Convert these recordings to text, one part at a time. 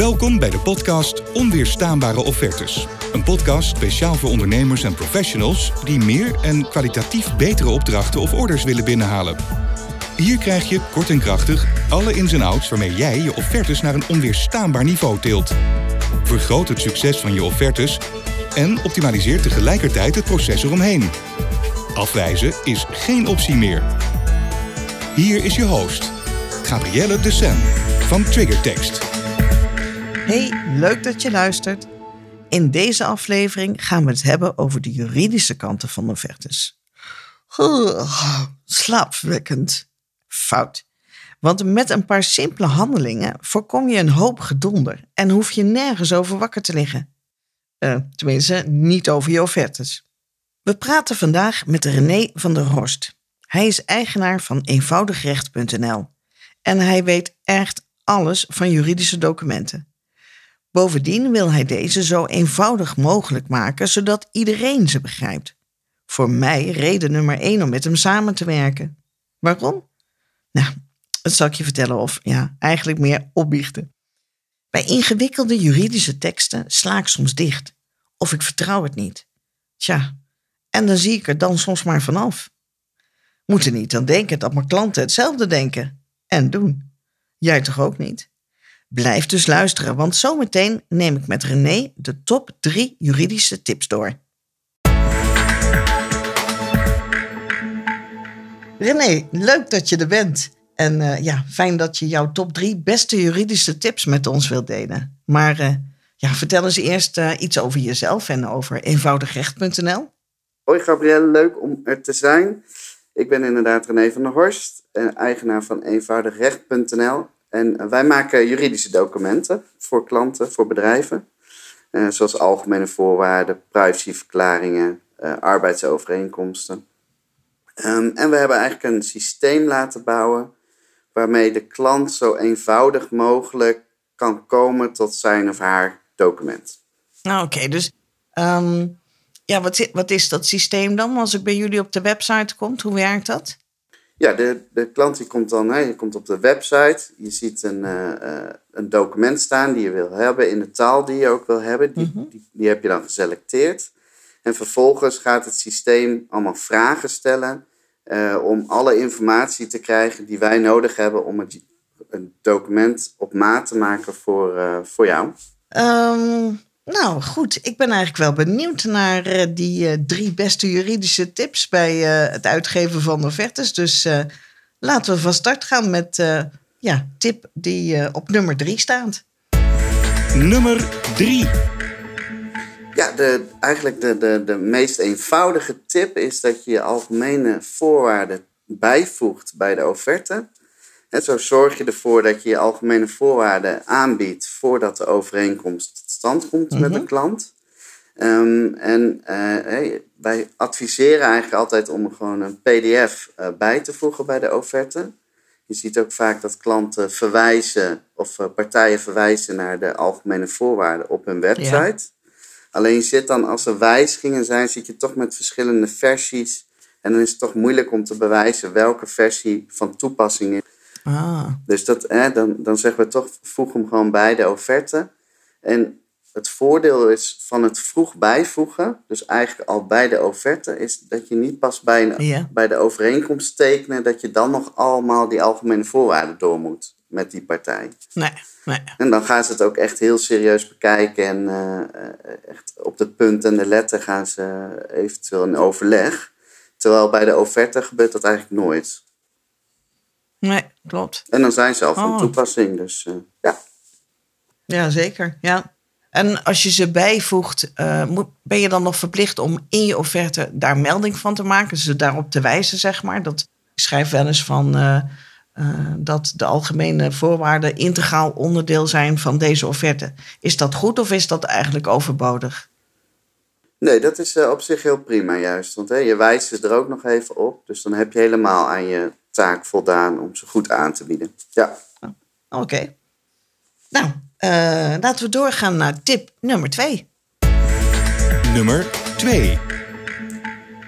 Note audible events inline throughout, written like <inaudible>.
Welkom bij de podcast Onweerstaanbare Offertes. Een podcast speciaal voor ondernemers en professionals die meer en kwalitatief betere opdrachten of orders willen binnenhalen. Hier krijg je kort en krachtig alle ins en outs waarmee jij je offertes naar een onweerstaanbaar niveau tilt. Vergroot het succes van je offertes en optimaliseert tegelijkertijd het proces eromheen. Afwijzen is geen optie meer. Hier is je host, Gabrielle de Sen van Triggertext. Hey, leuk dat je luistert. In deze aflevering gaan we het hebben over de juridische kanten van. Oh, slaapwekkend. Fout. Want met een paar simpele handelingen voorkom je een hoop gedonder en hoef je nergens over wakker te liggen. Uh, tenminste, niet over je offertes. We praten vandaag met René van der Horst. Hij is eigenaar van eenvoudigrecht.nl en hij weet echt alles van juridische documenten. Bovendien wil hij deze zo eenvoudig mogelijk maken, zodat iedereen ze begrijpt. Voor mij reden nummer één om met hem samen te werken. Waarom? Nou, dat zal ik je vertellen of ja, eigenlijk meer opbiechten. Bij ingewikkelde juridische teksten sla ik soms dicht. Of ik vertrouw het niet. Tja, en dan zie ik er dan soms maar vanaf. Moet er niet aan denken dat mijn klanten hetzelfde denken en doen. Jij toch ook niet? Blijf dus luisteren, want zometeen neem ik met René de top 3 juridische tips door. René, leuk dat je er bent. En uh, ja, fijn dat je jouw top 3 beste juridische tips met ons wilt delen. Maar uh, ja, vertel eens eerst uh, iets over jezelf en over eenvoudigrecht.nl. Hoi Gabrielle, leuk om er te zijn. Ik ben inderdaad René van der Horst, eigenaar van eenvoudigrecht.nl. En wij maken juridische documenten voor klanten, voor bedrijven. Uh, zoals algemene voorwaarden, privacyverklaringen, uh, arbeidsovereenkomsten. Um, en we hebben eigenlijk een systeem laten bouwen waarmee de klant zo eenvoudig mogelijk kan komen tot zijn of haar document. Nou, oké, dus um, ja, wat, wat is dat systeem dan? Als ik bij jullie op de website kom, hoe werkt dat? Ja, de, de klant die komt dan, hè, je komt op de website, je ziet een, uh, een document staan die je wil hebben in de taal die je ook wil hebben. Die, mhm. die, die, heb je dan geselecteerd. En vervolgens gaat het systeem allemaal vragen stellen uh, om alle informatie te krijgen die wij nodig hebben om het, een document op maat te maken voor, voor jou. Um, nou goed, ik ben eigenlijk wel benieuwd naar uh, die uh, drie beste juridische tips bij uh, het uitgeven van offertes. Dus laten we van start gaan met ja, tip die op nummer drie staat. Nummer drie. Ja, de, eigenlijk de, de, de meest eenvoudige tip is dat je je algemene voorwaarden bijvoegt bij de offerte. En zo zorg je ervoor dat je je algemene voorwaarden aanbiedt voordat de overeenkomst stand komt met de mhm. klant. Um, en uh, wij adviseren eigenlijk altijd om gewoon een PDF uh, bij te voegen bij de offerte. Je ziet ook vaak dat klanten verwijzen of uh, partijen verwijzen naar de algemene voorwaarden op hun website. Alleen je zit dan als er wijzigingen zijn, zit je toch met verschillende versies. En dan is het toch moeilijk om te bewijzen welke versie van toepassing is. Ah. Dus dat, dan, dan zeggen we toch, voeg hem gewoon bij de offerte. En het voordeel is van het vroeg bijvoegen, dus eigenlijk al bij de offerte, is dat je niet pas bij, een, bij de overeenkomst tekenen, dat je dan nog allemaal die algemene voorwaarden door moet met die partij. Nee, nee. En dan gaan ze het ook echt heel serieus bekijken en uh, echt op de punt en de letter gaan ze eventueel in overleg. Terwijl bij de offerte gebeurt dat eigenlijk nooit. Nee, klopt. En dan zijn ze al van oh. toepassing, dus uh, ja. Ja, zeker. Ja. En als je ze bijvoegt, uh, moet, ben je dan nog verplicht om in je offerte daar melding van te maken, ze daarop te wijzen, zeg maar. Dat, ik schrijf wel eens van uh, dat de algemene voorwaarden integraal onderdeel zijn van deze offerte. Is dat goed of is dat eigenlijk overbodig? Nee, dat is op zich heel prima juist. Want hè, je wijst ze er ook nog even op. Dus dan heb je helemaal aan je taak voldaan om ze goed aan te bieden. Ja. Oké. Nou, laten we doorgaan naar tip nummer twee. Nummer twee.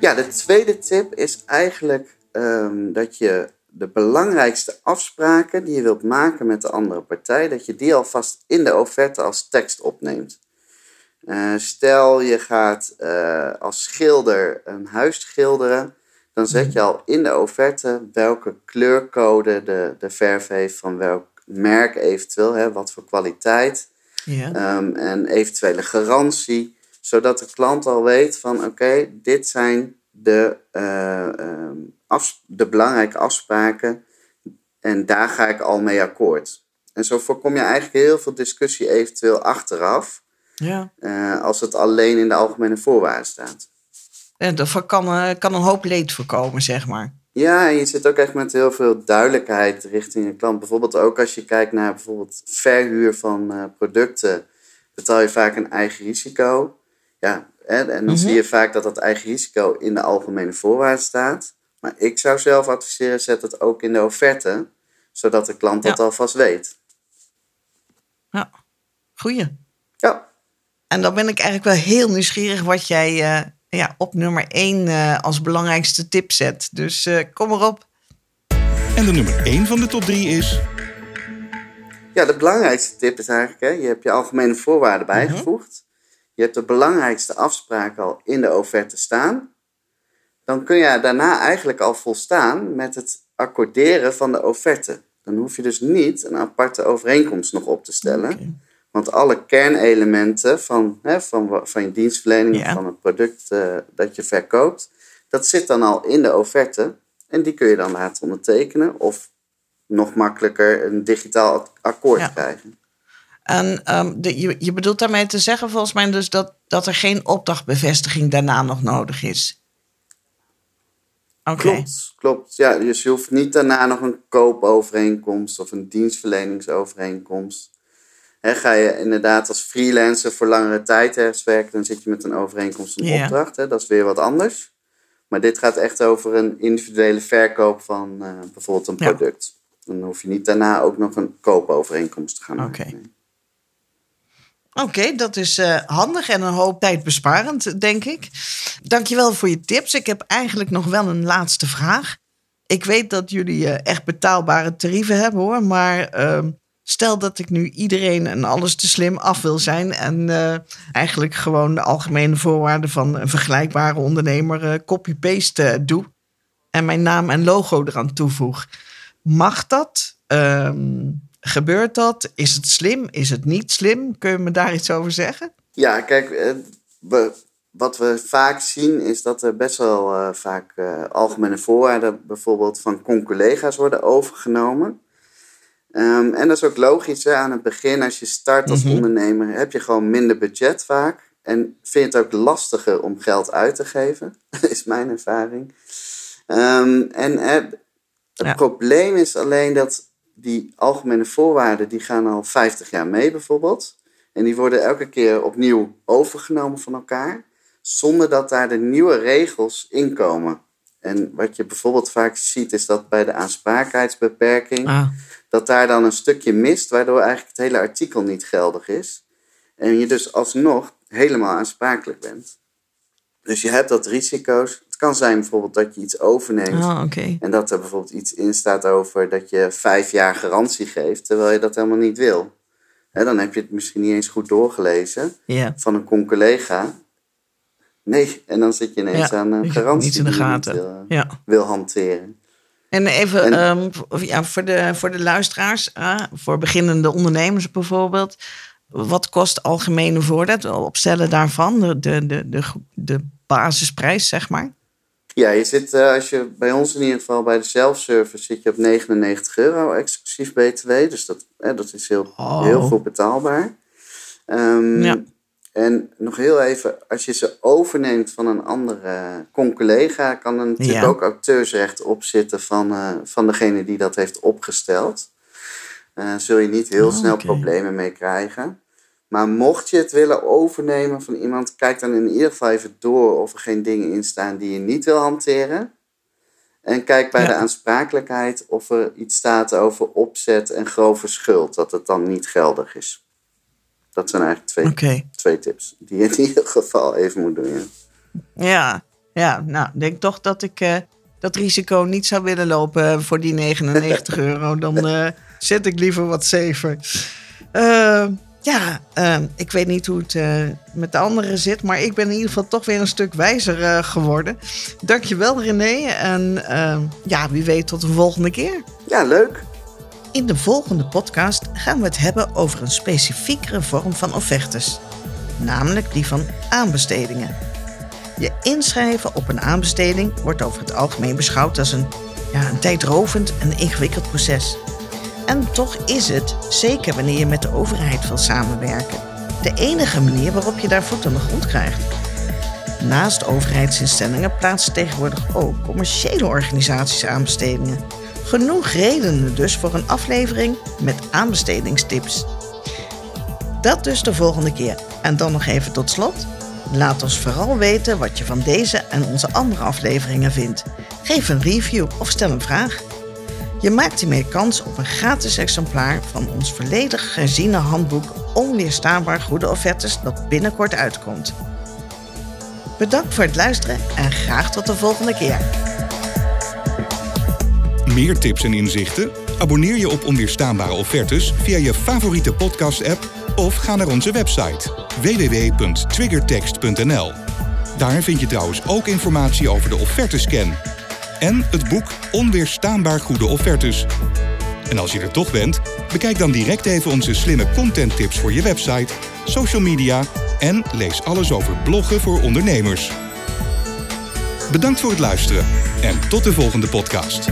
Ja, de tweede tip is eigenlijk um, dat je de belangrijkste afspraken die je wilt maken met de andere partij, dat je die alvast in de offerte als tekst opneemt. Eh, stel je gaat uh, als schilder een huis schilderen, dan zet je al in de offerte welke kleurcode de, de verf heeft, van welk merk eventueel, hè, wat voor kwaliteit ja. um, en eventuele garantie, zodat de klant al weet van oké, dit zijn de, uh, um, af, de belangrijke afspraken en daar ga ik al mee akkoord. En zo voorkom je eigenlijk heel veel discussie eventueel achteraf. Ja. Uh, als het alleen in de algemene voorwaarden staat. En dat kan, uh, kan een hoop leed voorkomen, zeg maar. Ja, en je zit ook echt met heel veel duidelijkheid richting je klant. Bijvoorbeeld ook als je kijkt naar bijvoorbeeld verhuur van uh, producten, betaal je vaak een eigen risico. Ja, hè, en dan mm -hmm. zie je vaak dat dat eigen risico in de algemene voorwaarden staat. Maar ik zou zelf adviseren, zet het ook in de offerte, zodat de klant dat alvast weet. Ja, goeie. Ja. En dan ben ik eigenlijk wel heel nieuwsgierig wat jij uh, ja, op nummer 1 uh, als belangrijkste tip zet. Dus uh, kom erop. En de nummer 1 van de top 3 is. Ja, de belangrijkste tip is eigenlijk: hè, je hebt je algemene voorwaarden bijgevoegd. Mm -hmm. Je hebt de belangrijkste afspraken al in de offerte staan. Dan kun je daarna eigenlijk al volstaan met het accorderen van de offerte. Dan hoef je dus niet een aparte overeenkomst nog op te stellen. Okay. Want alle kernelementen van, hè, van, van je dienstverlening, ja. van het product uh, dat je verkoopt, dat zit dan al in de offerte. En die kun je dan laten ondertekenen of nog makkelijker een digitaal akkoord ja. krijgen. En um, de, je, je bedoelt daarmee te zeggen volgens mij dus dat, dat er geen opdrachtbevestiging daarna nog nodig is. Okay. Klopt, klopt. Ja, dus je hoeft niet daarna nog een koopovereenkomst of een dienstverleningsovereenkomst. He, ga je inderdaad als freelancer voor langere tijd ergens werken, dan zit je met een overeenkomst een yeah. opdracht. Hè? Dat is weer wat anders. Maar dit gaat echt over een individuele verkoop van uh, bijvoorbeeld een product. Ja. Dan hoef je niet daarna ook nog een koopovereenkomst te gaan maken. Okay. Oké, okay, dat is uh, handig en een hoop tijdbesparend, denk ik. Dankjewel voor je tips. Ik heb eigenlijk nog wel een laatste vraag. Ik weet dat jullie uh, echt betaalbare tarieven hebben hoor, maar uh, stel dat ik nu iedereen en alles te slim af wil zijn en uh, eigenlijk gewoon de algemene voorwaarden van een vergelijkbare ondernemer copy-paste doe en mijn naam en logo eraan toevoeg. Mag dat? Ehm, Gebeurt dat? Is het slim? Is het niet slim? Kun je me daar iets over zeggen? Ja, kijk, eh, wat we vaak zien is dat er best wel vaak algemene voorwaarden bijvoorbeeld van con-collega's worden overgenomen. Um, en dat is ook logisch. Hè? Aan het begin, als je start als mm -hmm. ondernemer, heb je gewoon minder budget vaak. En vind je het ook lastiger om geld uit te geven, <laughs> is mijn ervaring. Um, en het ja. probleem is alleen dat die algemene voorwaarden die gaan al 50 jaar mee bijvoorbeeld. En die worden elke keer opnieuw overgenomen van elkaar, zonder dat daar de nieuwe regels in komen. En wat je bijvoorbeeld vaak ziet, is dat bij de aansprakelijkheidsbeperking, ah. dat daar dan een stukje mist, waardoor eigenlijk het hele artikel niet geldig is. En je dus alsnog helemaal aansprakelijk bent. Dus je hebt dat risico's. Het kan zijn bijvoorbeeld dat je iets overneemt. Oh, okay. En dat er bijvoorbeeld iets in staat over dat je vijf jaar garantie geeft, terwijl je dat helemaal niet wil. He, dan heb je het misschien niet eens goed doorgelezen yeah. van een collega. Nee, en dan zit je ineens ja, aan een garantie niet in de gaten. die je wil, ja. wil hanteren. En even en, um, ja, voor, de, voor de luisteraars, uh, voor beginnende ondernemers bijvoorbeeld. Wat kost algemene voorraad? Opstellen daarvan, de, de, de, de, de basisprijs, zeg maar? Ja, je zit, uh, als je bij ons in ieder geval bij de self-service zit je op 99 euro exclusief BTW. Dus dat, eh, dat is heel, oh. heel goed betaalbaar. Um, ja. En nog heel even, als je ze overneemt van een andere con-collega, kan er natuurlijk ja. ook auteursrecht opzitten van, uh, van degene die dat heeft opgesteld. Uh, zul je niet heel oh, snel okay. problemen mee krijgen. Maar mocht je het willen overnemen van iemand, kijk dan in ieder geval even door of er geen dingen in staan die je niet wil hanteren. En kijk bij ja. de aansprakelijkheid of er iets staat over opzet en grove schuld, dat het dan niet geldig is. Dat zijn eigenlijk twee, okay. twee tips die je in ieder geval even moet doen. Ja, ja, ja nou, ik denk toch dat ik, uh, dat risico niet zou willen lopen voor die 99 <laughs> euro, dan uh, zet ik liever wat safer. Uh, ja, uh, ik weet niet hoe het uh, met de anderen zit, maar ik ben in ieder geval toch weer een stuk wijzer geworden. Dankjewel René en ehm, ja, wie weet tot de volgende keer. Ja, leuk. In de volgende podcast gaan we het hebben over een specifiekere vorm van offertes, namelijk die van aanbestedingen. Je inschrijven op een aanbesteding wordt over het algemeen beschouwd als een, ja, een tijdrovend en ingewikkeld proces. En toch is het, zeker wanneer je met de overheid wil samenwerken, de enige manier waarop je daar voet aan de grond krijgt. Naast overheidsinstellingen plaatsen tegenwoordig ook commerciële organisaties aanbestedingen. Genoeg redenen dus voor een aflevering met aanbestedingstips. Dat dus de volgende keer. En dan nog even tot slot. Laat ons vooral weten wat je van deze en onze andere afleveringen vindt. Geef een review of stel een vraag. Je maakt hiermee kans op een gratis exemplaar van ons volledig herziene handboek Onweerstaanbaar Goede Offertes dat binnenkort uitkomt. Bedankt voor het luisteren en graag tot de volgende keer. Meer tips en inzichten? Abonneer je op Onweerstaanbare Offertes via je favoriete podcast-app of ga naar onze website www.triggertext.nl. Daar vind je trouwens ook informatie over de offertescan en het boek Onweerstaanbaar Goede Offertes. En als je er toch bent, bekijk dan direct even onze slimme content tips voor je website, social media en lees alles over bloggen voor ondernemers. Bedankt voor het luisteren en tot de volgende podcast.